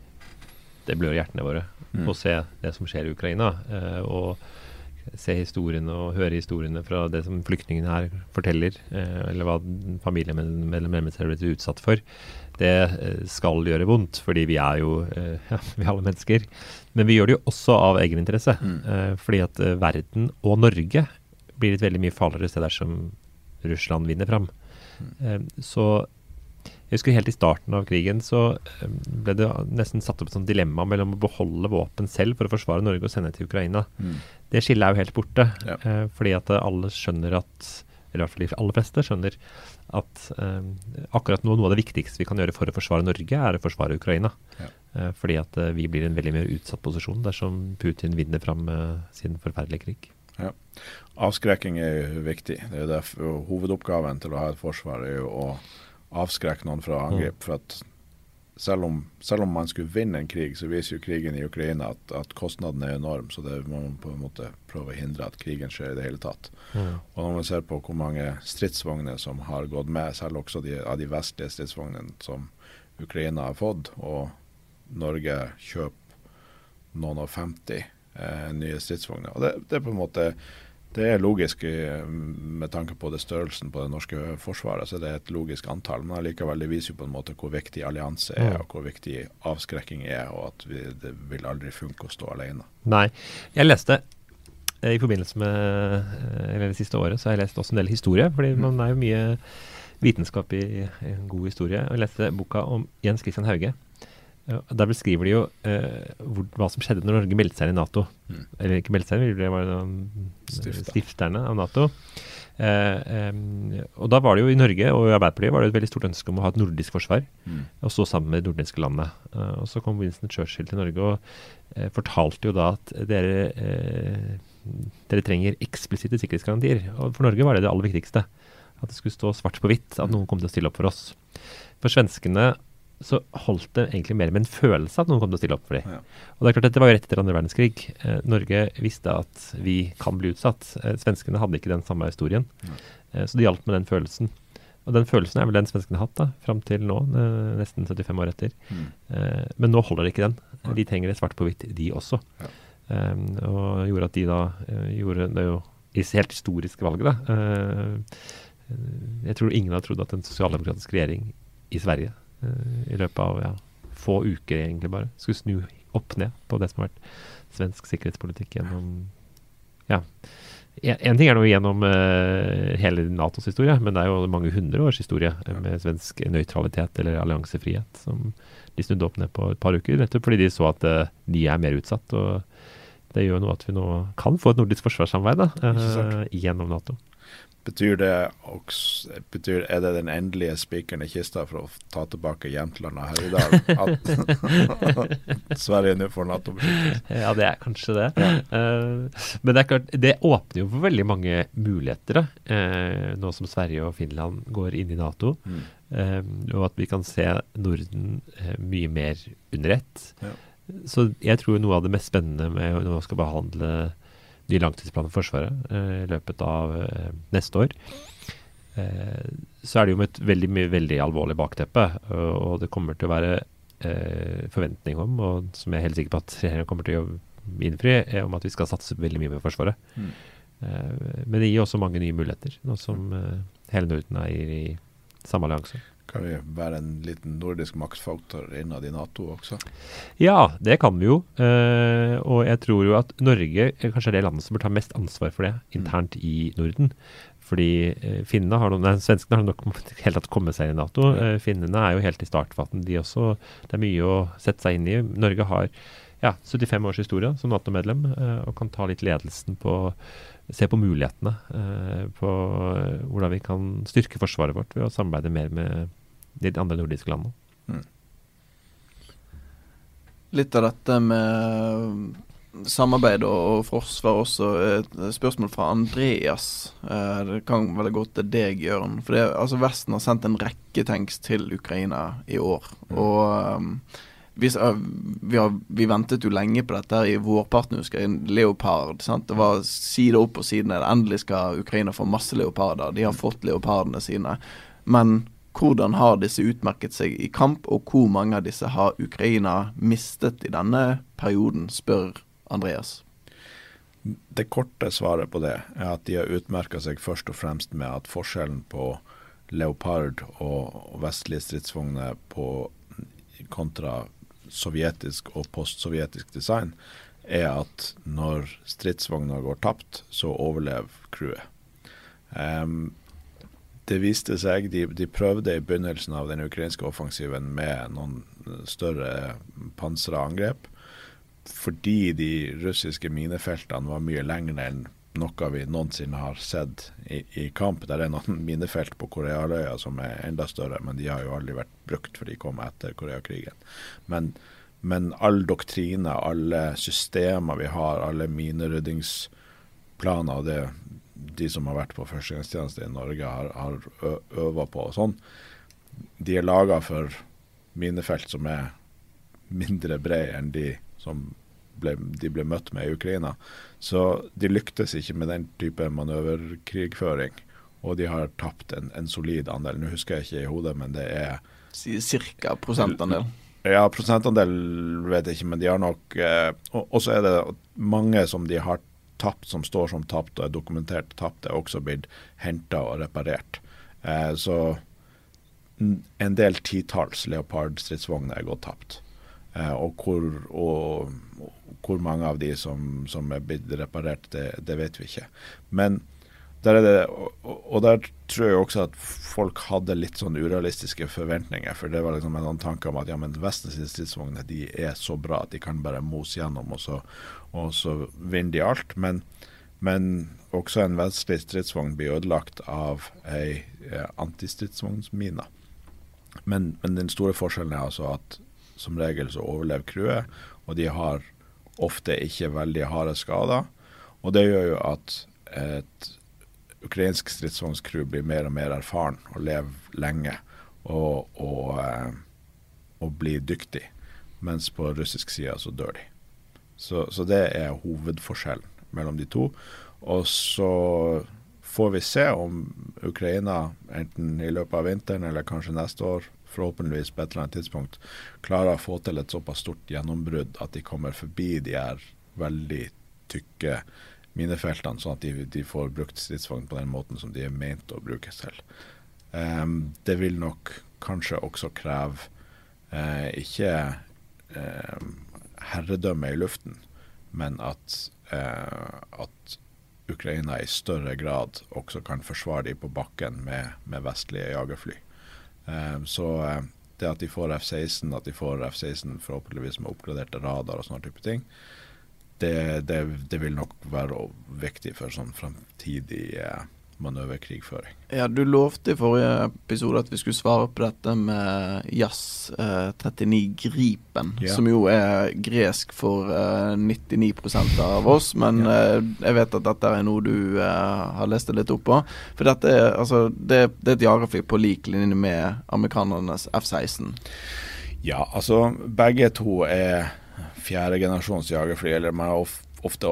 det blør hjertene våre Mm. å se det som skjer i Ukraina. eh, og se historiene og høre historiene fra det som flyktningene her forteller, eh, eller hva familiemedlemmer har blitt utsatt for. Det eh, skal gjøre vondt, fordi vi er jo eh, ja, vi er alle mennesker. Men vi gjør det jo også av egeninteresse. Mm. Eh, fordi at verden og Norge blir et veldig mye farligere sted dersom Russland vinner fram. Mm. så jeg husker helt i starten av krigen så eh, ble det nesten satt opp et sånt dilemma mellom å beholde våpen selv for å forsvare Norge og sende til Ukraina. Mm. Det skillet er jo helt borte. Ja. eh, fordi at alle skjønner at eller i hvert fall de aller fleste skjønner at eh, akkurat nå noe av det viktigste vi kan gjøre for å forsvare Norge, er å forsvare Ukraina. Ja. Eh, fordi at eh, vi blir i en veldig mer utsatt posisjon dersom Putin vinner fram med sin forferdelige krig. Avskrekking er viktig. Det er derfor Hovedoppgaven til å ha et forsvar er jo å avskrekke noen fra angrep. For at selv om, selv om man skulle vinne en krig, så viser jo krigen i Ukraina at, at kostnaden er enorm. Så det må man på en måte prøve å hindre at krigen skjer i det hele tatt. Og når man ser på hvor mange stridsvogner som har gått med, selv også de, av de vestlige stridsvognene som Ukraina har fått, og Norge kjøper noen og 50 eh, nye stridsvogner. Og det, det er på en måte det er logisk eh, med tanke på det størrelsen på det norske forsvaret. så det er et logisk antall, Men allikevel, det viser jo på en måte hvor viktig allianse er, Mm. og hvor viktig avskrekking er, og at vi, det vil aldri funke å stå alene. Nei. Jeg leste eh, i forbindelse med eh, eller det siste året, så har jeg lest også en del historie. Fordi Mm. man er jo mye vitenskap i, i en god historie. Og jeg leste boka om Jens Christian Hauge. Der beskriver de jo eh, hvor, hva som skjedde når Norge meldte seg inn i Nato. Mm. Eller ikke meldte seg inn, det var stifterne av Nato. Eh, eh, og da var det jo i Norge og i Arbeiderpartiet var det et veldig stort ønske om å ha et nordisk forsvar. Mm. Og stå sammen med de nordiske landene. Uh, og så kom Winston Churchill til Norge og uh, fortalte jo da at dere, dere trenger eksplisitte sikkerhetsgarantier. Og for Norge var det det aller viktigste. At det skulle stå svart på hvitt at noen kom til å stille opp for oss. For svenskene så holdt det egentlig mer med en følelse at noen kom til å stille opp for dem. Ja. Og det er klart Dette var jo rett etter andre verdenskrig. Eh, Norge visste at vi kan bli utsatt. Eh, svenskene hadde ikke den samme historien. Ja. Eh, så det hjalp med den følelsen. Og den følelsen er vel den svenskene har hatt da, fram til nå, eh, nesten 75 år etter. Mm. Eh, men nå holder det ikke den. De trenger det svart på hvitt, de også. Ja. Eh, og gjorde at de da gjorde det jo helt historiske valget, da. jeg tror ingen hadde trodd at en sosialdemokratisk regjering i Sverige i løpet av ja, få uker, egentlig bare. Skulle snu opp ned på det som har vært svensk sikkerhetspolitikk gjennom ja. En ting er nå gjennom uh, hele Natos historie, men det er jo mange hundre års historie med svensk nøytralitet eller alliansefrihet som de snudde opp ned på et par uker. Nettopp fordi de så at uh, de er mer utsatt. og Det gjør noe at vi nå kan få et nordisk forsvarssamarbeid da, uh, gjennom Nato. Betyr det også, betyr, Er det den endelige spikeren i kista for å ta tilbake Jämtland her i dag? At Sverige nå får Nato-beskyttelse? Ja, det er kanskje det. Ja. Uh, men det er klart, det åpner jo for veldig mange muligheter, uh, nå som Sverige og Finland går inn i Nato. Mm. Uh, og at vi kan se Norden mye mer under ett. Ja. Så jeg tror noe av det mest spennende med når man skal behandle ny langtidsplan for Forsvaret eh, i løpet av eh, neste år. Eh, så er det jo med et veldig, veldig alvorlig bakteppe, og det kommer til å være forventning om, og som jeg er helt sikker på at regjeringen kommer til å innfri, er om at vi skal satse veldig mye med Forsvaret. Mm. Men det gir også mange nye muligheter, nå som hele Norden er i samme allianse. Kan vi være en liten nordisk maktfaktor innad i Nato også? Ja, det kan vi jo. Uh, og jeg tror jo at Norge er kanskje det landet som bør ta mest ansvar for det internt mm. i Norden. Fordi uh, har noen, nei, Svenskene har nok helt tatt kommet seg i Nato. Uh, finnene er jo helt i startfaten, de også. Det er mye å sette seg inn i. Norge har ja, 75 års historie som Nato-medlem og kan ta litt ledelsen på se på mulighetene på hvordan vi kan styrke forsvaret vårt ved å samarbeide mer med de andre nordiske landene. Mm. Litt av dette med samarbeid og forsvar også. Et spørsmål fra Andreas. Eh, det kan vel gå til deg, Jørn. For det, altså Vesten har sendt en rekke tanks til Ukraina i år. Mm. Og um, vi, vi, har, vi, ventet jo lenge på dette her i vårparten, husker jeg. Leopard. sant? Det var side opp og side ned. Endelig skal Ukraina få masse leoparder. De har fått leopardene sine. Men hvordan har disse utmerket seg i kamp, og hvor mange av disse har Ukraina mistet i denne perioden, spør Andreas. Det korte svaret på det er at de har utmerka seg først og fremst med at forskjellen på Leopard og vestlige stridsvogner på kontra sovjetisk og postsovjetisk design, er at når stridsvogna går tapt, så overlever crewet. Um, det viste seg de, de, prøvde i begynnelsen av den ukrainske offensiven med noen større pansra angrep. Fordi de russiske minefeltene var mye lengre enn noe vi noensinne har sett i, i kamp. Det er noen minefelt på Korealøya som er enda større, men de har jo aldri vært brukt, for de kom etter Koreakrigen. Men, men all doktrine, alle systemer vi har, alle mineryddingsplaner, det de som har vært på førstegangstjeneste i Norge, har, har øva på. og sånn. De er laga for minefelt som er mindre brede enn de som ble, de ble møtt med i Ukraina. Så de lyktes ikke med den type manøverkrigføring. Og de har tapt en, en solid andel. Nå husker jeg ikke i hodet, men det er Cirka prosentandel? Ja, prosentandel vet jeg ikke, men de har nok eh, Og så er det mange som de har tapt som står som tapt og er dokumentert tapt, er også blitt henta og reparert. Eh, så en del titalls Leopard-stridsvogner er gått tapt. Eh, og, hvor, og, og, hvor, mange av de som, som er blitt reparert, det, det, vet vi ikke. Men der er det, og, og, der tror jeg også at folk hadde litt sånn urealistiske forventninger. For det var liksom en sånn tanke om at ja, men Vestens stridsvogner de er så bra at de kan bare mose gjennom, og så, og så vinner de alt. Men, men også en vestlig stridsvogn blir ødelagt av ei eh, antistridsvognsmine. Men, men, den store forskjellen er altså at som regel så overlever crewet, og de har ofte ikke veldig harde skader. Og det gjør jo at et ukrainsk stridsvognscrew blir mer og mer erfaren og lever lenge og, og, eh, og blir dyktig. Mens på russisk side så dør de. Så, så, det er hovedforskjellen mellom de to. Og så får vi se om Ukraina, enten i løpet av vinteren eller kanskje neste år, forhåpentligvis på et eller annet tidspunkt, klarer å få til et såpass stort gjennombrudd at de kommer forbi de her veldig tykke minefeltene, sånn at de, de får brukt stridsvogn på den måten som de er ment å brukes til. Um, det vil nok kanskje også kreve uh, ikke uh, herredømme i luften, men at, uh, at, Ukraina i større grad også kan forsvare dem på bakken med, med vestlige jagerfly. Um, så det at de får F-16, at de får F-16 forhåpentligvis med oppgraderte radar og sånne type ting, det, det, det, vil nok være viktig for sånn fremtidig eh, manøverkrigføring. Ja, Du lovte i forrige episode at vi skulle svare på dette med Jazz eh, 39 Gripen, ja. som jo er gresk for eh, 99% av oss. Men ja. eh, jeg vet at dette er noe du eh, har lest deg litt opp på. For dette er, altså, det, det er et jagerfly på lik linje med amerikanernes F-16. Ja, altså begge to er fjerdegenerasjons jagerfly, eller man har ofte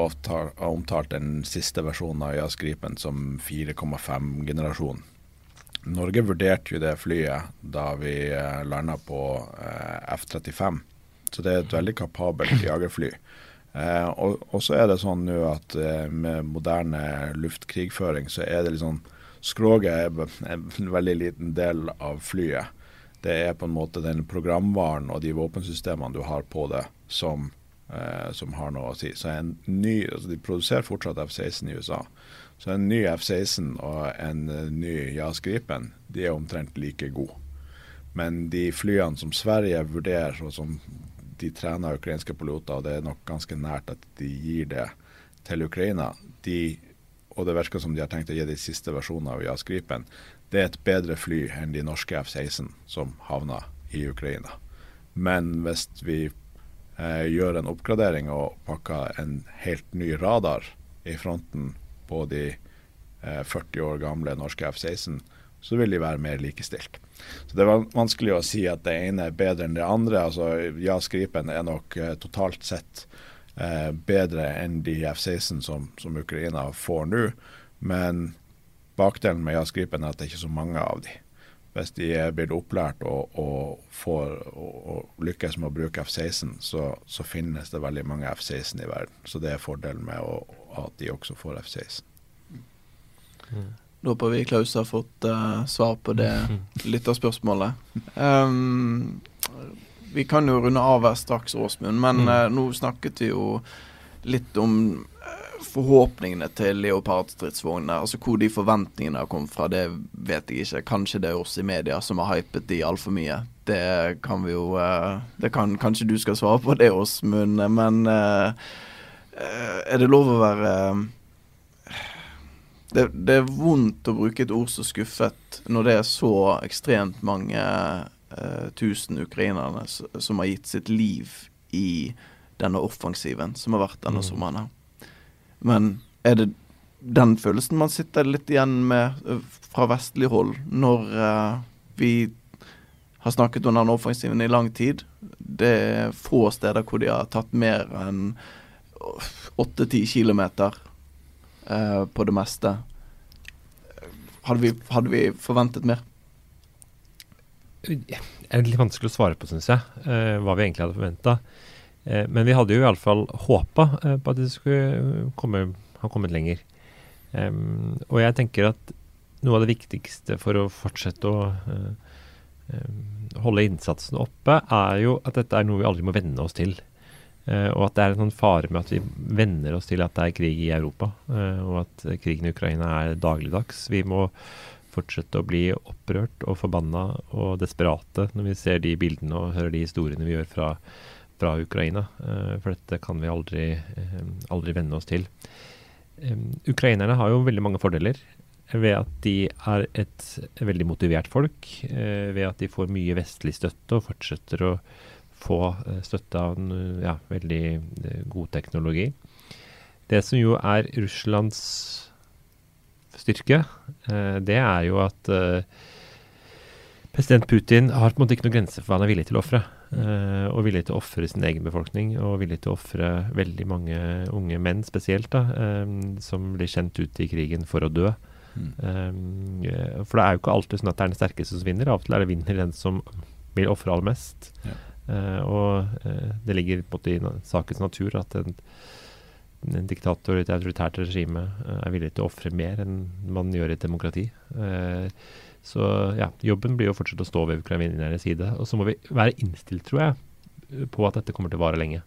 omtalt den siste versjonen av JAS Gripen som 4,5-generasjon. Norge vurderte jo det flyet da vi eh, landa på eh, F-35, så det er et veldig kapabelt jagerfly. Eh, og, og, så er det sånn nå at eh, med moderne luftkrigføring så er det litt sånn Skroget er en veldig liten del av flyet. Det er på en måte den programvaren og de våpensystemene du har på det, som, eh, som har noe å si. Så en ny, altså De produserer fortsatt F-16 i USA. Så en ny F-16 og en uh, ny JAS Gripen de er omtrent like gode. Men de flyene som Sverige vurderer, og som de trener ukrainske piloter, og det er nok ganske nært at de gir det til Ukraina, de, og det virker som de har tenkt å gi de siste versjonene av JAS Gripen, det er et bedre fly enn de norske F-16 som havna i Ukraina. Men hvis vi eh, gjør en oppgradering og pakker en helt ny radar i fronten på de eh, 40 år gamle norske F-16, så vil de være mer likestilt. Så Det er vanskelig å si at det ene er bedre enn det andre. altså Ja, Skripen er nok eh, totalt sett eh, bedre enn de F-16 som, som Ukraina får nå. Men Bakdelen med jazzgripen er at det er ikke så mange av de. Hvis de blitt opplært og, og, får, og, og lykkes med å bruke F-16, så, så, finnes det veldig mange F-16 i verden. Så det er fordelen med å, at de også får F-16. Mm. Da håper vi Klaus har fått uh, svar på det lytterspørsmålet. Um, vi kan jo runde av her straks, Åsmund, men uh, nå snakket vi jo litt om forhåpningene til Leopard-stridsvognene, altså hvor de forventningene har kommet fra, det vet jeg ikke. Kanskje det er oss i media som har hypet de altfor mye. Det kan vi jo eh, Det kan kanskje du skal svare på det, Åsmund, men uh, er det lov å være det, det, er vondt å bruke et ord som skuffet når det er så ekstremt mange uh, tusen ukrainerne som har gitt sitt liv i denne offensiven som har vært denne mm. sommeren. Men er det den følelsen man sitter litt igjen med fra vestlig hold når uh, vi har snakket om den offensiven i lang tid? Det er få steder hvor de har tatt mer enn 8-10 km uh, på det meste. Hadde vi, hadde vi, forventet mer? Det er litt vanskelig å svare på, syns jeg, uh, hva vi egentlig hadde forventa. Eh, men vi hadde jo iallfall håpa eh, på at det skulle komme, ha kommet lenger. Um, og jeg tenker at noe av det viktigste for å fortsette å uh, holde innsatsen oppe, er jo at dette er noe vi aldri må venne oss til. Uh, og at det er en sånn fare med at vi venner oss til at det er krig i Europa, uh, og at krigen i Ukraina er dagligdags. Vi må fortsette å bli opprørt og forbanna og desperate når vi ser de bildene og hører de historiene vi gjør fra, fra Ukraina. Uh, for dette kan vi aldri, aldri venne oss til. Um, ukrainerne har jo veldig mange fordeler ved at de er et veldig motivert folk. ved at de får mye vestlig støtte og fortsetter å få eh, støtte av en ja, veldig eh, god teknologi. Det som jo er Russlands styrke, eh, det er jo at president Putin har på en måte ikke noen grenser for hva han er villig til å ofre. Uh, og villig til å ofre sin egen befolkning, og villig til å ofre veldig mange unge menn spesielt, da, um, som blir sendt ut i krigen for å dø. Mm. Um, for det er jo ikke alltid sånn at det er den sterkeste som vinner. Av og til er det vinner den som vil ofre aller mest. Ja. Uh, og uh, det ligger på i sakens natur at en, en diktator i et autoritært regime uh, er villig til å ofre mer enn man gjør i et demokrati. Så ja, jobben blir jo fortsatt å stå ved ukrainernes side. Og så må vi være innstilt, tror jeg, på at dette kommer til å vare lenge.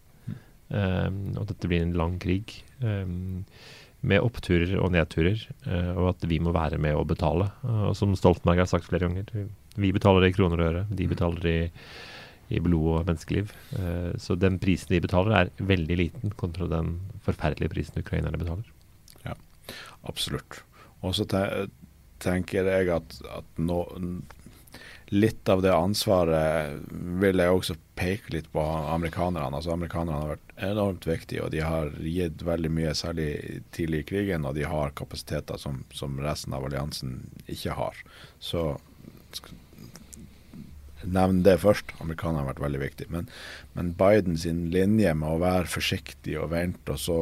Mm. og dette blir en lang krig. Um, med oppturer og nedturer, og at vi må være med å betale. og som Stoltenberg har sagt flere ganger, vi betaler i kroner og øre, de betaler i i blod og menneskeliv. Uh, så den prisen de betaler, er veldig liten kontra den forferdelige prisen ukrainerne betaler. Ja, absolutt. Og så tenker jeg at, at nå, litt av det ansvaret vil jeg også peke litt på amerikanerne. Altså Amerikanerne har vært enormt viktige, og de har gitt veldig mye, særlig tidlig i krigen. Og de har kapasiteter som, som resten av alliansen ikke har. Så nevne det først. Amerikanerne har vært veldig viktige. Men, men Biden sin linje med å være forsiktig og vente, og så,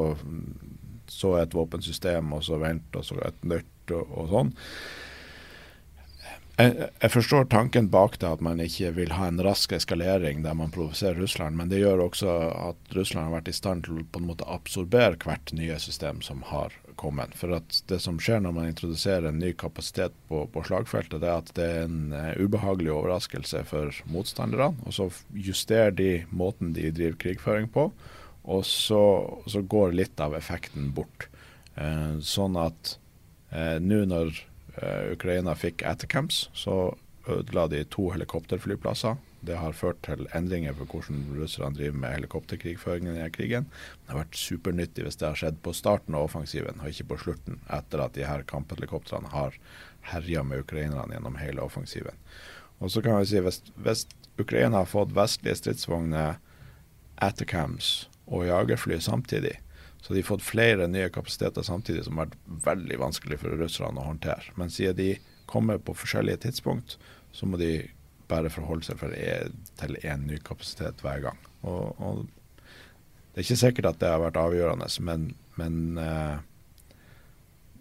så et våpensystem, og så vente, og så et nytt, og, og sånn. Jeg, forstår tanken bak det, at man ikke vil ha en rask eskalering der man provoserer Russland, men det gjør også at Russland har vært i stand til på en måte absorbere hvert nye system som har kommet. For at det som skjer når man introduserer en ny kapasitet på, på slagfeltet, det er at det er en uh, ubehagelig overraskelse for motstanderne. Og så justerer de måten de driver krigføring på, og så, så går litt av effekten bort. Uh, sånn at nå når Ukraina fikk Atacams, så ødela de to helikopterflyplasser det har ført til endringer for hvordan russerne driver med helikopterkrigføringen i krigen. Det har vært supernyttig hvis det har skjedd på starten av offensiven, og ikke på slutten, etter at de her kamphelikoptrene har herja med ukrainerne gjennom hele offensiven. Og så kan vi si hvis, hvis Ukraina har fått vestlige stridsvogner, attercams og jagerfly samtidig, så de har fått flere nye kapasiteter samtidig, som har vært veldig vanskelig for russerne å håndtere. Men siden de kommer på forskjellige tidspunkt, så må de bare forholde seg for e, til én ny kapasitet hver gang. Og, og, Det er ikke sikkert at det har vært avgjørende, men, men uh,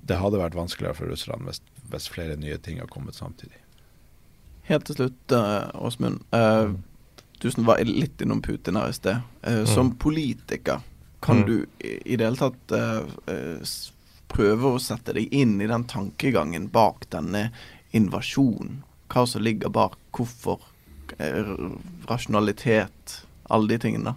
det hadde vært vanskeligere for russerne hvis, hvis, flere nye ting har kommet samtidig. Helt til slutt, uh, Åsmund. Uh, Tusen var litt innom Putin her i sted. Uh, mm. Som politiker, kan mm. du i, det hele tatt prøve å sette deg inn i den tankegangen bak denne invasjonen hva som ligger bak, hvorfor, eh, rasjonalitet, alle de tingene.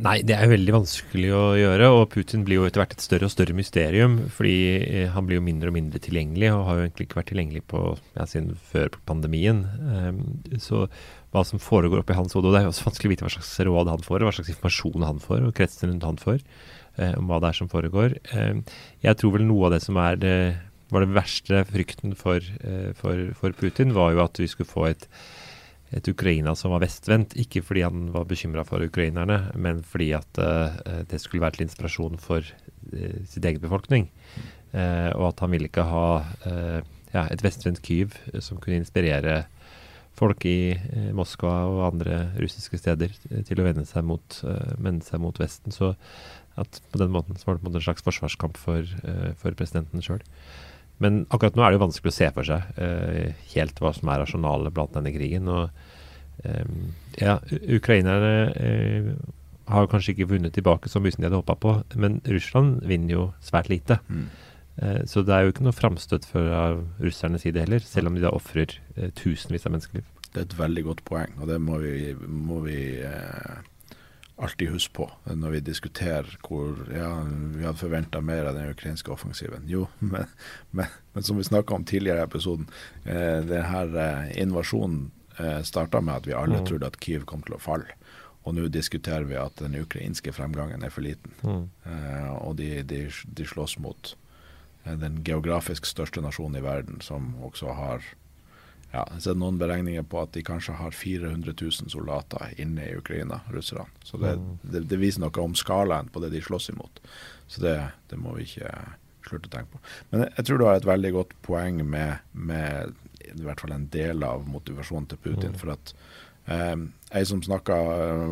Nei, det er veldig vanskelig å gjøre. Og Putin blir jo etter hvert et større og større mysterium. Fordi eh, han blir jo mindre og mindre tilgjengelig, og har jo egentlig ikke vært tilgjengelig på, ja, siden før pandemien. Um, så hva som foregår oppi hans hode, og det er jo også vanskelig å vite hva slags råd han får, og hva slags informasjon han får, og kretsen rundt han får, eh, om hva det er som foregår. Eh, jeg tror vel noe av det som det var det verste frykten for, eh, for, for, Putin, var jo at vi skulle få et, et Ukraina som var vestvendt. Ikke fordi han var bekymra for ukrainerne, men fordi at uh, det skulle være til inspirasjon for uh, sitt egen befolkning. Uh, og at han ville ikke ha ja, et vestvendt Kyiv som kunne inspirere folk i Moskva og andre russiske steder til å vende seg mot, vende seg mot Vesten. Så at på den måten så var det en slags forsvarskamp for, for presidenten sjøl. Men akkurat nå er det jo vanskelig å se for seg helt hva som er rasjonalet blant denne krigen. Og ja, ukrainerne har kanskje ikke vunnet tilbake så mye som de hadde håpa på, men Russland vinner jo svært lite. Mm. Uh, så det er jo ikke noe framstøt fra russernes side heller, selv om de da ofrer tusenvis av menneskeliv. det er et veldig godt poeng, og det må vi, må vi eh, alltid huske på når vi diskuterer hvor ja, vi hadde forventa mer av den ukrainske offensiven. Jo, men, men, men som vi snakka om tidligere i episoden, eh, denne eh, invasjonen eh, starta med at vi alle mm. trodde at Kyiv kom til å falle. Og nå diskuterer vi at den ukrainske fremgangen er for liten. Mm. Eh, og de, de, de slåss mot eh, den geografisk største nasjonen i verden, som også har ja, jeg har noen beregninger på at de kanskje har 400 000 soldater inne i Ukraina, russerne. Så det, mm. det, det, viser noe om skalaen på det de slåss imot. Så det, det må vi ikke slutte å tenke på. Men jeg, jeg tror du har et veldig godt poeng med, med, i hvert fall en del av motivasjonen til Putin. Mm. For at eh, jeg som snakka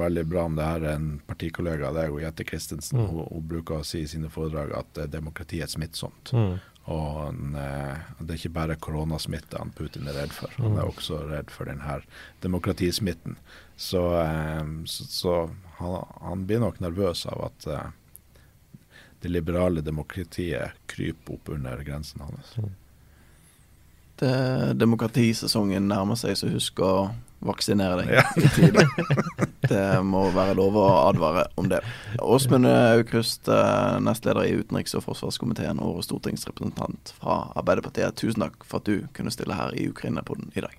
veldig bra om det her, en partikollega av deg, Jette Christensen, mm. hun, hun, bruker å si i sine foredrag at demokrati er smittsomt. Mm. Og han, eh, det er ikke bare koronasmitte han Putin er redd for, han er mm. også redd for denne demokratismitten. Så, eh, så, så han, han, blir nok nervøs av at eh, det liberale demokratiet kryper opp under grensen hans. Mm. Det, demokratisesongen nærmer seg, så husk å vaksinere deg ja. i tide. Det må være lov å advare om det. Åsmund Aukrust, eh, nestleder i utenriks- og forsvarskomiteen og stortingsrepresentant fra Arbeiderpartiet, tusen takk for at du kunne stille her i Ukraina-podden i dag.